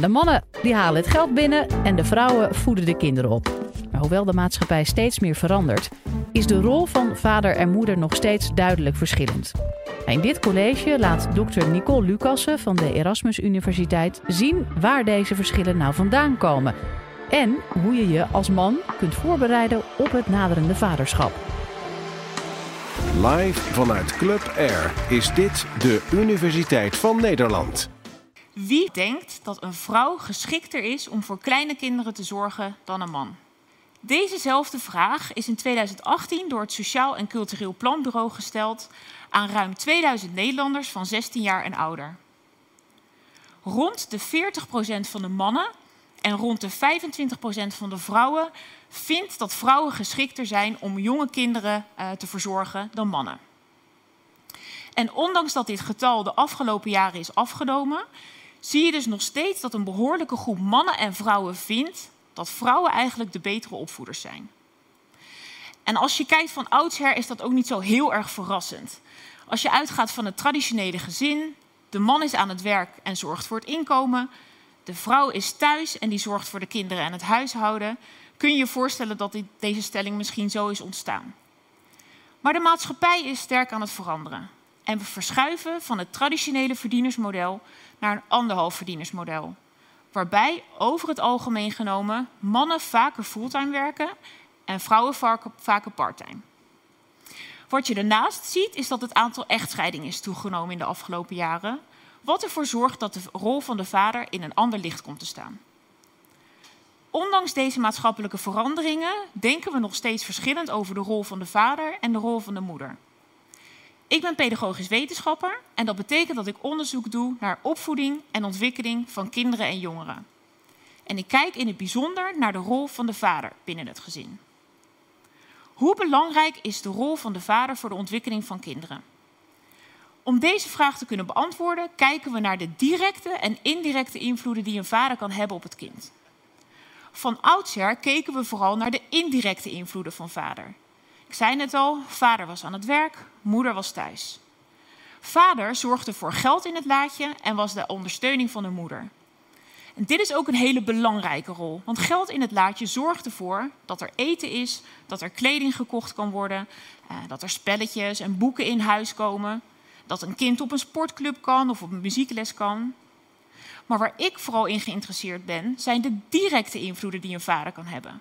de mannen die halen het geld binnen en de vrouwen voeden de kinderen op. Maar hoewel de maatschappij steeds meer verandert, is de rol van vader en moeder nog steeds duidelijk verschillend. In dit college laat dokter Nicole Lucassen van de Erasmus Universiteit zien waar deze verschillen nou vandaan komen. En hoe je je als man kunt voorbereiden op het naderende vaderschap. Live vanuit Club Air is dit de Universiteit van Nederland. Wie denkt dat een vrouw geschikter is om voor kleine kinderen te zorgen dan een man? Dezezelfde vraag is in 2018 door het Sociaal en Cultureel Planbureau gesteld aan ruim 2000 Nederlanders van 16 jaar en ouder. Rond de 40% van de mannen en rond de 25% van de vrouwen vindt dat vrouwen geschikter zijn om jonge kinderen uh, te verzorgen dan mannen. En ondanks dat dit getal de afgelopen jaren is afgenomen, zie je dus nog steeds dat een behoorlijke groep mannen en vrouwen vindt dat vrouwen eigenlijk de betere opvoeders zijn. En als je kijkt van oudsher is dat ook niet zo heel erg verrassend. Als je uitgaat van het traditionele gezin, de man is aan het werk en zorgt voor het inkomen, de vrouw is thuis en die zorgt voor de kinderen en het huishouden, kun je je voorstellen dat deze stelling misschien zo is ontstaan. Maar de maatschappij is sterk aan het veranderen. En we verschuiven van het traditionele verdienersmodel naar een anderhalf verdienersmodel. Waarbij over het algemeen genomen mannen vaker fulltime werken en vrouwen vaker parttime. Wat je daarnaast ziet is dat het aantal echtscheidingen is toegenomen in de afgelopen jaren. Wat ervoor zorgt dat de rol van de vader in een ander licht komt te staan. Ondanks deze maatschappelijke veranderingen denken we nog steeds verschillend over de rol van de vader en de rol van de moeder. Ik ben pedagogisch wetenschapper en dat betekent dat ik onderzoek doe naar opvoeding en ontwikkeling van kinderen en jongeren. En ik kijk in het bijzonder naar de rol van de vader binnen het gezin. Hoe belangrijk is de rol van de vader voor de ontwikkeling van kinderen? Om deze vraag te kunnen beantwoorden, kijken we naar de directe en indirecte invloeden die een vader kan hebben op het kind. Van oudsher keken we vooral naar de indirecte invloeden van vader. Ik zei net al, vader was aan het werk, moeder was thuis. Vader zorgde voor geld in het laadje en was de ondersteuning van de moeder. En dit is ook een hele belangrijke rol, want geld in het laadje zorgt ervoor dat er eten is, dat er kleding gekocht kan worden, eh, dat er spelletjes en boeken in huis komen, dat een kind op een sportclub kan of op een muziekles kan. Maar waar ik vooral in geïnteresseerd ben, zijn de directe invloeden die een vader kan hebben.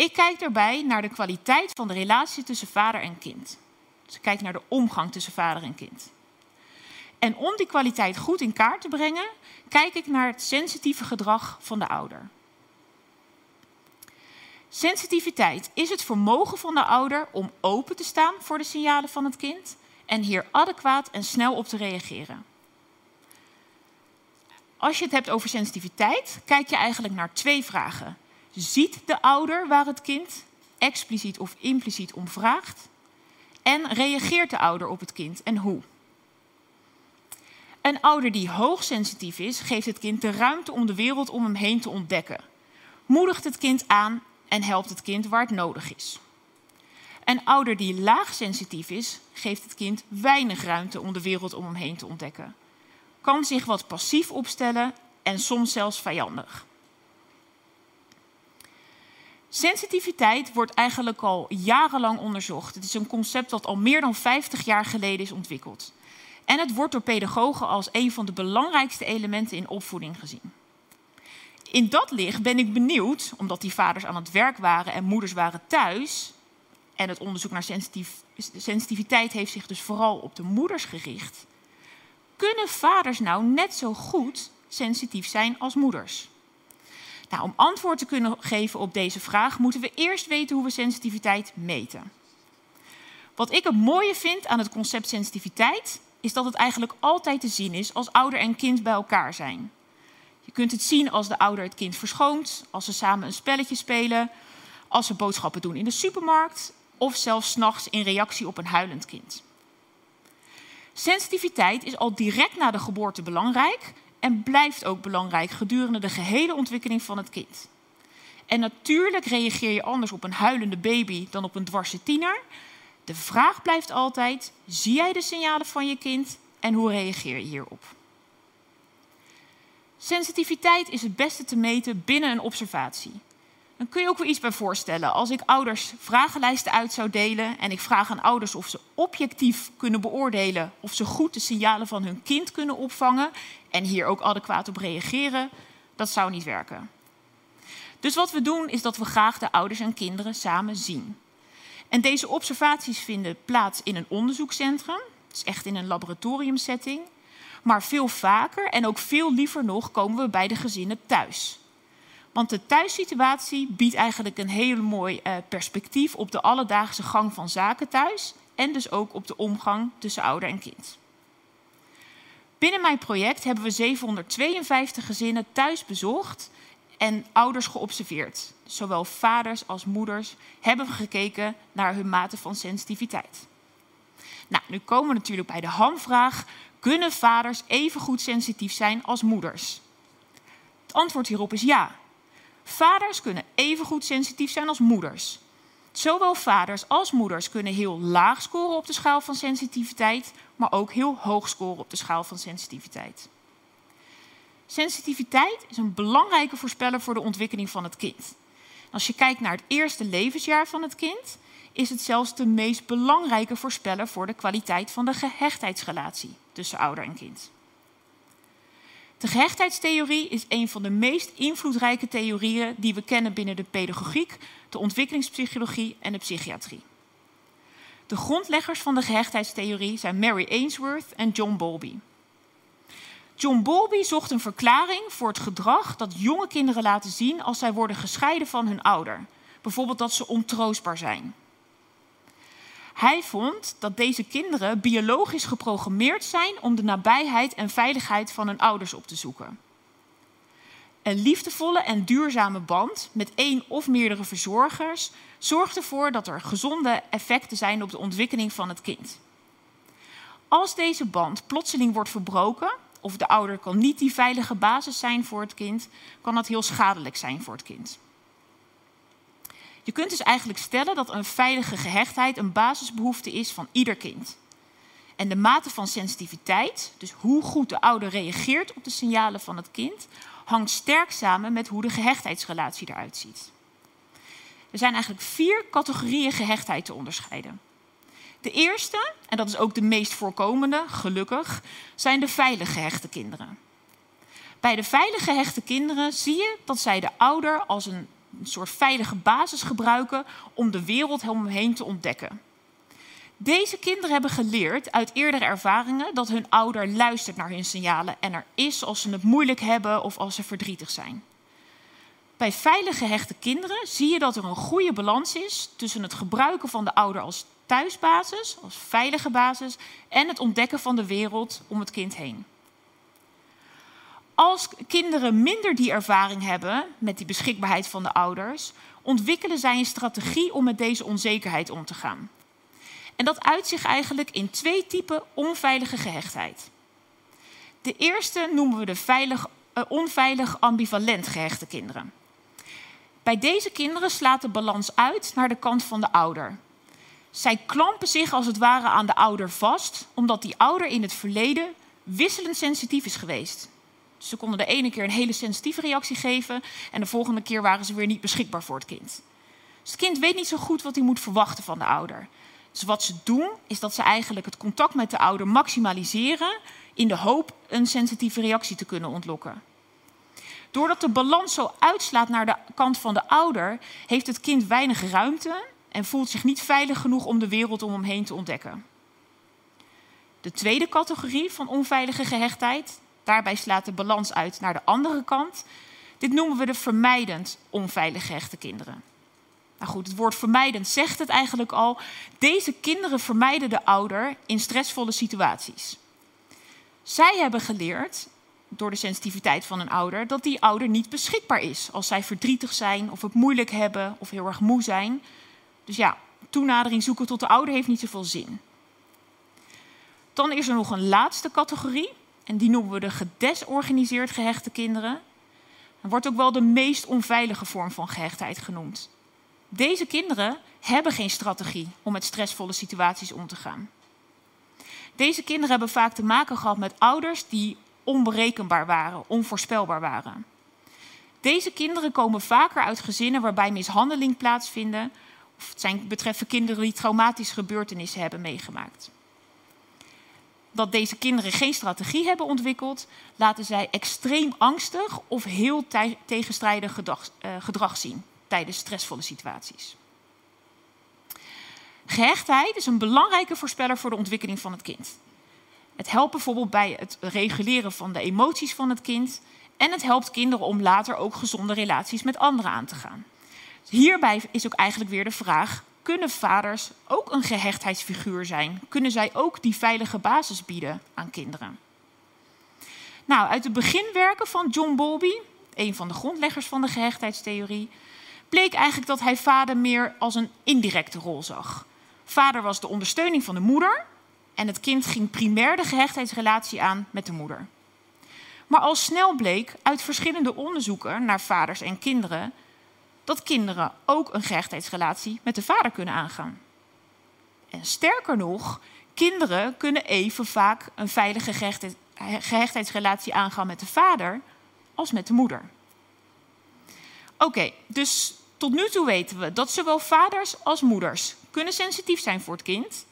Ik kijk daarbij naar de kwaliteit van de relatie tussen vader en kind. Dus ik kijk naar de omgang tussen vader en kind. En om die kwaliteit goed in kaart te brengen, kijk ik naar het sensitieve gedrag van de ouder. Sensitiviteit is het vermogen van de ouder om open te staan voor de signalen van het kind en hier adequaat en snel op te reageren. Als je het hebt over sensitiviteit, kijk je eigenlijk naar twee vragen. Ziet de ouder waar het kind expliciet of impliciet om vraagt? En reageert de ouder op het kind en hoe? Een ouder die hoogsensitief is, geeft het kind de ruimte om de wereld om hem heen te ontdekken. Moedigt het kind aan en helpt het kind waar het nodig is. Een ouder die laagsensitief is, geeft het kind weinig ruimte om de wereld om hem heen te ontdekken. Kan zich wat passief opstellen en soms zelfs vijandig. Sensitiviteit wordt eigenlijk al jarenlang onderzocht. Het is een concept dat al meer dan 50 jaar geleden is ontwikkeld. En het wordt door pedagogen als een van de belangrijkste elementen in opvoeding gezien. In dat licht ben ik benieuwd, omdat die vaders aan het werk waren en moeders waren thuis, en het onderzoek naar sensitiviteit heeft zich dus vooral op de moeders gericht. Kunnen vaders nou net zo goed sensitief zijn als moeders? Nou, om antwoord te kunnen geven op deze vraag moeten we eerst weten hoe we sensitiviteit meten. Wat ik het mooie vind aan het concept sensitiviteit is dat het eigenlijk altijd te zien is als ouder en kind bij elkaar zijn. Je kunt het zien als de ouder het kind verschoont, als ze samen een spelletje spelen, als ze boodschappen doen in de supermarkt of zelfs s'nachts in reactie op een huilend kind. Sensitiviteit is al direct na de geboorte belangrijk en blijft ook belangrijk gedurende de gehele ontwikkeling van het kind. En natuurlijk reageer je anders op een huilende baby dan op een dwarse tiener. De vraag blijft altijd: zie jij de signalen van je kind en hoe reageer je hierop? Sensitiviteit is het beste te meten binnen een observatie. Dan kun je ook weer iets bij voorstellen. Als ik ouders vragenlijsten uit zou delen en ik vraag aan ouders of ze objectief kunnen beoordelen of ze goed de signalen van hun kind kunnen opvangen en hier ook adequaat op reageren, dat zou niet werken. Dus wat we doen is dat we graag de ouders en kinderen samen zien. En deze observaties vinden plaats in een onderzoekscentrum, dus echt in een laboratoriumsetting. Maar veel vaker en ook veel liever nog komen we bij de gezinnen thuis. Want de thuissituatie biedt eigenlijk een heel mooi uh, perspectief op de alledaagse gang van zaken thuis en dus ook op de omgang tussen ouder en kind. Binnen mijn project hebben we 752 gezinnen thuis bezocht en ouders geobserveerd. Zowel vaders als moeders hebben we gekeken naar hun mate van sensitiviteit. Nou, nu komen we natuurlijk bij de hamvraag: kunnen vaders even goed sensitief zijn als moeders? Het antwoord hierop is ja. Vaders kunnen even goed sensitief zijn als moeders. Zowel vaders als moeders kunnen heel laag scoren op de schaal van sensitiviteit, maar ook heel hoog scoren op de schaal van sensitiviteit. Sensitiviteit is een belangrijke voorspeller voor de ontwikkeling van het kind. Als je kijkt naar het eerste levensjaar van het kind, is het zelfs de meest belangrijke voorspeller voor de kwaliteit van de gehechtheidsrelatie tussen ouder en kind. De gehechtheidstheorie is een van de meest invloedrijke theorieën die we kennen binnen de pedagogiek, de ontwikkelingspsychologie en de psychiatrie. De grondleggers van de gehechtheidstheorie zijn Mary Ainsworth en John Bowlby. John Bowlby zocht een verklaring voor het gedrag dat jonge kinderen laten zien als zij worden gescheiden van hun ouder. Bijvoorbeeld dat ze ontroostbaar zijn. Hij vond dat deze kinderen biologisch geprogrammeerd zijn om de nabijheid en veiligheid van hun ouders op te zoeken. Een liefdevolle en duurzame band met één of meerdere verzorgers zorgt ervoor dat er gezonde effecten zijn op de ontwikkeling van het kind. Als deze band plotseling wordt verbroken, of de ouder kan niet die veilige basis zijn voor het kind, kan dat heel schadelijk zijn voor het kind. Je kunt dus eigenlijk stellen dat een veilige gehechtheid een basisbehoefte is van ieder kind. En de mate van sensitiviteit, dus hoe goed de ouder reageert op de signalen van het kind, hangt sterk samen met hoe de gehechtheidsrelatie eruit ziet. Er zijn eigenlijk vier categorieën gehechtheid te onderscheiden. De eerste, en dat is ook de meest voorkomende, gelukkig, zijn de veilig gehechte kinderen. Bij de veilig gehechte kinderen zie je dat zij de ouder als een een soort veilige basis gebruiken om de wereld om heen te ontdekken. Deze kinderen hebben geleerd uit eerdere ervaringen dat hun ouder luistert naar hun signalen en er is als ze het moeilijk hebben of als ze verdrietig zijn. Bij veilig gehechte kinderen zie je dat er een goede balans is tussen het gebruiken van de ouder als thuisbasis, als veilige basis, en het ontdekken van de wereld om het kind heen als kinderen minder die ervaring hebben met die beschikbaarheid van de ouders, ontwikkelen zij een strategie om met deze onzekerheid om te gaan. En dat uit zich eigenlijk in twee typen onveilige gehechtheid. De eerste noemen we de veilig, uh, onveilig ambivalent gehechte kinderen. Bij deze kinderen slaat de balans uit naar de kant van de ouder. Zij klampen zich als het ware aan de ouder vast, omdat die ouder in het verleden wisselend sensitief is geweest. Ze konden de ene keer een hele sensitieve reactie geven en de volgende keer waren ze weer niet beschikbaar voor het kind. Dus het kind weet niet zo goed wat hij moet verwachten van de ouder. Dus wat ze doen, is dat ze eigenlijk het contact met de ouder maximaliseren in de hoop een sensitieve reactie te kunnen ontlokken. Doordat de balans zo uitslaat naar de kant van de ouder, heeft het kind weinig ruimte en voelt zich niet veilig genoeg om de wereld om hem heen te ontdekken. De tweede categorie van onveilige gehechtheid Daarbij slaat de balans uit naar de andere kant. Dit noemen we de vermijdend onveilig gehechte kinderen. Nou goed, het woord vermijdend zegt het eigenlijk al. Deze kinderen vermijden de ouder in stressvolle situaties. Zij hebben geleerd, door de sensitiviteit van een ouder, dat die ouder niet beschikbaar is als zij verdrietig zijn of het moeilijk hebben of heel erg moe zijn. Dus ja, toenadering zoeken tot de ouder heeft niet zoveel zin. Dan is er nog een laatste categorie. En die noemen we de gedesorganiseerd gehechte kinderen. Wordt ook wel de meest onveilige vorm van gehechtheid genoemd. Deze kinderen hebben geen strategie om met stressvolle situaties om te gaan. Deze kinderen hebben vaak te maken gehad met ouders die onberekenbaar waren, onvoorspelbaar waren. Deze kinderen komen vaker uit gezinnen waarbij mishandeling plaatsvinden, of het zijn betreffen kinderen die traumatische gebeurtenissen hebben meegemaakt. Dat deze kinderen geen strategie hebben ontwikkeld, laten zij extreem angstig of heel tegenstrijdig gedrag, uh, gedrag zien tijdens stressvolle situaties. Gehechtheid is een belangrijke voorspeller voor de ontwikkeling van het kind. Het helpt bijvoorbeeld bij het reguleren van de emoties van het kind. En het helpt kinderen om later ook gezonde relaties met anderen aan te gaan. Hierbij is ook eigenlijk weer de vraag: kunnen vaders ook een gehechtheidsfiguur zijn? Kunnen zij ook die veilige basis bieden aan kinderen? Nou, uit de beginwerken van John Bowlby, een van de grondleggers van de gehechtheidstheorie, bleek eigenlijk dat hij vader meer als een indirecte rol zag. Vader was de ondersteuning van de moeder en het kind ging primair de gehechtheidsrelatie aan met de moeder. Maar al snel bleek uit verschillende onderzoeken naar vaders en kinderen dat kinderen ook een gehechtheidsrelatie met de vader kunnen aangaan. En sterker nog, kinderen kunnen even vaak een veilige gehechtheidsrelatie aangaan met de vader als met de moeder. Oké, dus tot nu toe weten we dat zowel vaders als moeders kunnen sensitief zijn voor het kind.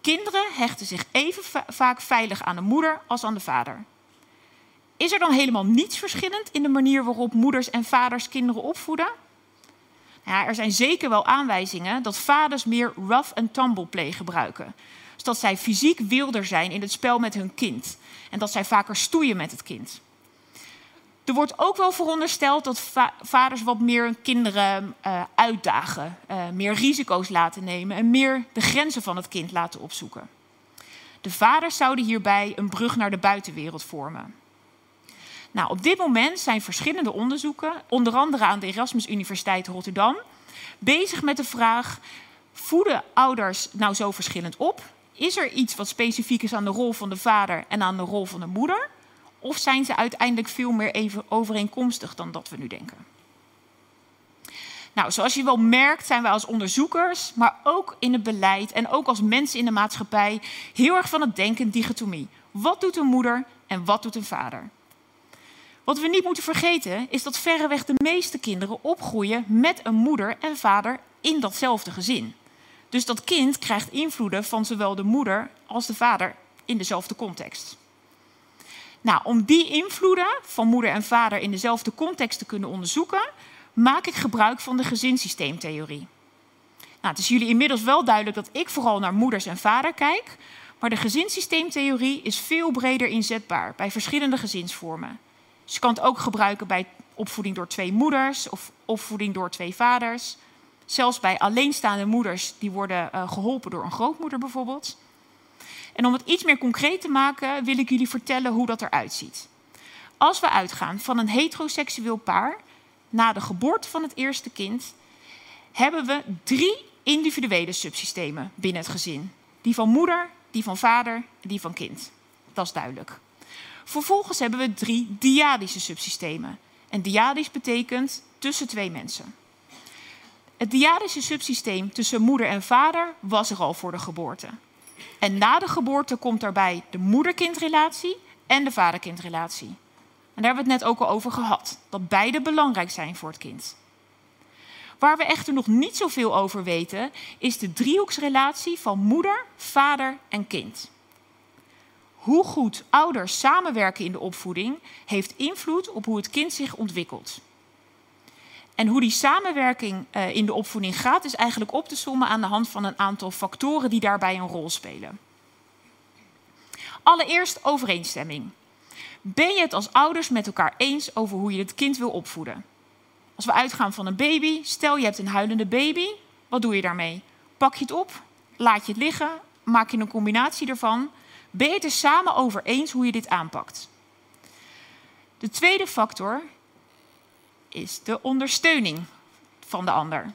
Kinderen hechten zich even vaak veilig aan de moeder als aan de vader. Is er dan helemaal niets verschillend in de manier waarop moeders en vaders kinderen opvoeden? Ja, er zijn zeker wel aanwijzingen dat vaders meer rough and tumble play gebruiken. Dus dat zij fysiek wilder zijn in het spel met hun kind. En dat zij vaker stoeien met het kind. Er wordt ook wel verondersteld dat vaders wat meer hun kinderen uh, uitdagen, uh, meer risico's laten nemen en meer de grenzen van het kind laten opzoeken. De vaders zouden hierbij een brug naar de buitenwereld vormen. Nou, op dit moment zijn verschillende onderzoeken, onder andere aan de Erasmus Universiteit Rotterdam, bezig met de vraag: voeden ouders nou zo verschillend op? Is er iets wat specifiek is aan de rol van de vader en aan de rol van de moeder? Of zijn ze uiteindelijk veel meer even overeenkomstig dan dat we nu denken? Nou, zoals je wel merkt, zijn wij als onderzoekers, maar ook in het beleid en ook als mensen in de maatschappij heel erg van het denken dichotomie. Wat doet een moeder en wat doet een vader? Wat we niet moeten vergeten is dat verreweg de meeste kinderen opgroeien met een moeder en vader in datzelfde gezin. Dus dat kind krijgt invloeden van zowel de moeder als de vader in dezelfde context. Nou, om die invloeden van moeder en vader in dezelfde context te kunnen onderzoeken, maak ik gebruik van de gezinssysteemtheorie. Nou, het is jullie inmiddels wel duidelijk dat ik vooral naar moeders en vader kijk, maar de gezinssysteemtheorie is veel breder inzetbaar bij verschillende gezinsvormen. Je kan het ook gebruiken bij opvoeding door twee moeders of opvoeding door twee vaders. Zelfs bij alleenstaande moeders die worden uh, geholpen door een grootmoeder bijvoorbeeld. En om het iets meer concreet te maken, wil ik jullie vertellen hoe dat eruit ziet. Als we uitgaan van een heteroseksueel paar na de geboorte van het eerste kind, hebben we drie individuele subsystemen binnen het gezin: die van moeder, die van vader en die van kind. Dat is duidelijk. Vervolgens hebben we drie dyadische subsystemen. En dyadisch betekent tussen twee mensen. Het dyadische subsysteem tussen moeder en vader was er al voor de geboorte. En na de geboorte komt daarbij de moeder-kindrelatie en de vader-kindrelatie. En daar hebben we het net ook al over gehad, dat beide belangrijk zijn voor het kind. Waar we echter nog niet zoveel over weten, is de driehoeksrelatie van moeder, vader en kind. Hoe goed ouders samenwerken in de opvoeding heeft invloed op hoe het kind zich ontwikkelt. En hoe die samenwerking uh, in de opvoeding gaat, is eigenlijk op te sommen aan de hand van een aantal factoren die daarbij een rol spelen. Allereerst overeenstemming. Ben je het als ouders met elkaar eens over hoe je het kind wil opvoeden? Als we uitgaan van een baby, stel je hebt een huilende baby, wat doe je daarmee? Pak je het op, laat je het liggen, maak je een combinatie ervan. Ben je het er samen over eens hoe je dit aanpakt? De tweede factor is de ondersteuning van de ander.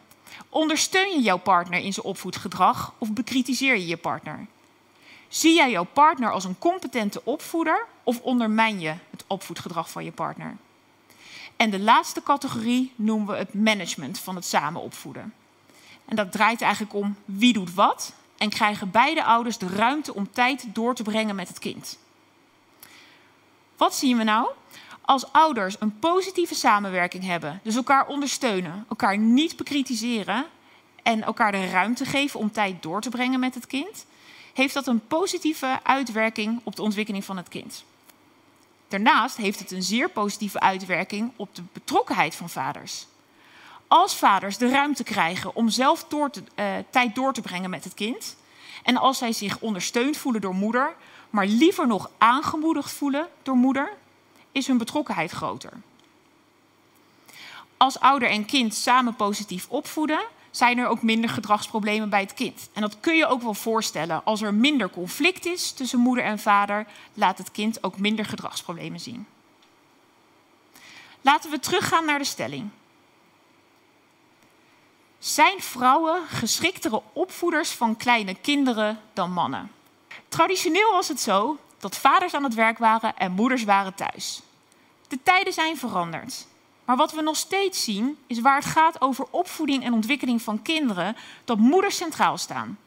Ondersteun je jouw partner in zijn opvoedgedrag of bekritiseer je je partner? Zie jij jouw partner als een competente opvoeder of ondermijn je het opvoedgedrag van je partner? En de laatste categorie noemen we het management van het samen opvoeden. En dat draait eigenlijk om wie doet wat en krijgen beide ouders de ruimte om tijd door te brengen met het kind. Wat zien we nou? Als ouders een positieve samenwerking hebben, dus elkaar ondersteunen, elkaar niet bekritiseren en elkaar de ruimte geven om tijd door te brengen met het kind, heeft dat een positieve uitwerking op de ontwikkeling van het kind. Daarnaast heeft het een zeer positieve uitwerking op de betrokkenheid van vaders. Als vaders de ruimte krijgen om zelf door te, uh, tijd door te brengen met het kind, en als zij zich ondersteund voelen door moeder, maar liever nog aangemoedigd voelen door moeder, is hun betrokkenheid groter. Als ouder en kind samen positief opvoeden, zijn er ook minder gedragsproblemen bij het kind. En dat kun je ook wel voorstellen. Als er minder conflict is tussen moeder en vader, laat het kind ook minder gedragsproblemen zien. Laten we teruggaan naar de stelling. Zijn vrouwen geschiktere opvoeders van kleine kinderen dan mannen? Traditioneel was het zo dat vaders aan het werk waren en moeders waren thuis. De tijden zijn veranderd. Maar wat we nog steeds zien, is waar het gaat over opvoeding en ontwikkeling van kinderen, dat moeders centraal staan.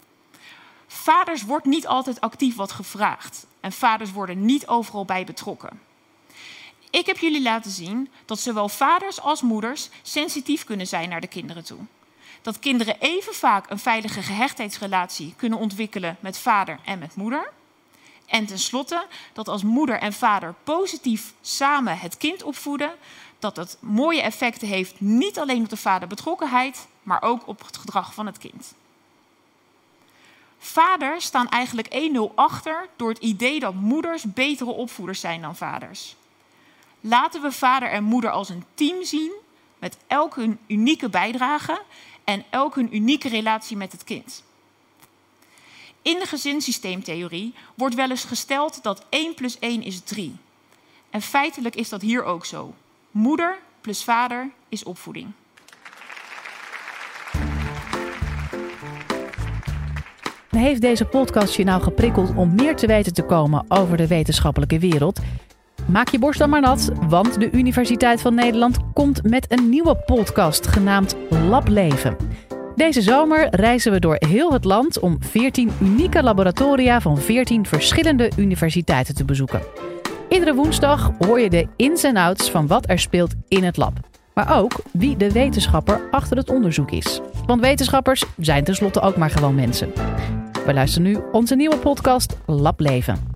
Vaders wordt niet altijd actief wat gevraagd en vaders worden niet overal bij betrokken. Ik heb jullie laten zien dat zowel vaders als moeders sensitief kunnen zijn naar de kinderen toe. Dat kinderen even vaak een veilige gehechtheidsrelatie kunnen ontwikkelen met vader en met moeder. En tenslotte dat als moeder en vader positief samen het kind opvoeden, dat het mooie effecten heeft niet alleen op de vaderbetrokkenheid, maar ook op het gedrag van het kind. Vaders staan eigenlijk 1-0 achter door het idee dat moeders betere opvoeders zijn dan vaders. Laten we vader en moeder als een team zien met elk hun unieke bijdrage en elk hun unieke relatie met het kind. In de gezinssysteemtheorie wordt wel eens gesteld dat 1 plus 1 is 3. En feitelijk is dat hier ook zo. Moeder plus vader is opvoeding. Heeft deze podcast je nou geprikkeld om meer te weten te komen over de wetenschappelijke wereld? Maak je borst dan maar nat, want de Universiteit van Nederland komt met een nieuwe podcast genaamd Lableven. Deze zomer reizen we door heel het land om 14 unieke laboratoria van 14 verschillende universiteiten te bezoeken. Iedere woensdag hoor je de ins en outs van wat er speelt in het lab. Maar ook wie de wetenschapper achter het onderzoek is. Want wetenschappers zijn tenslotte ook maar gewoon mensen. We luisteren nu onze nieuwe podcast Lableven.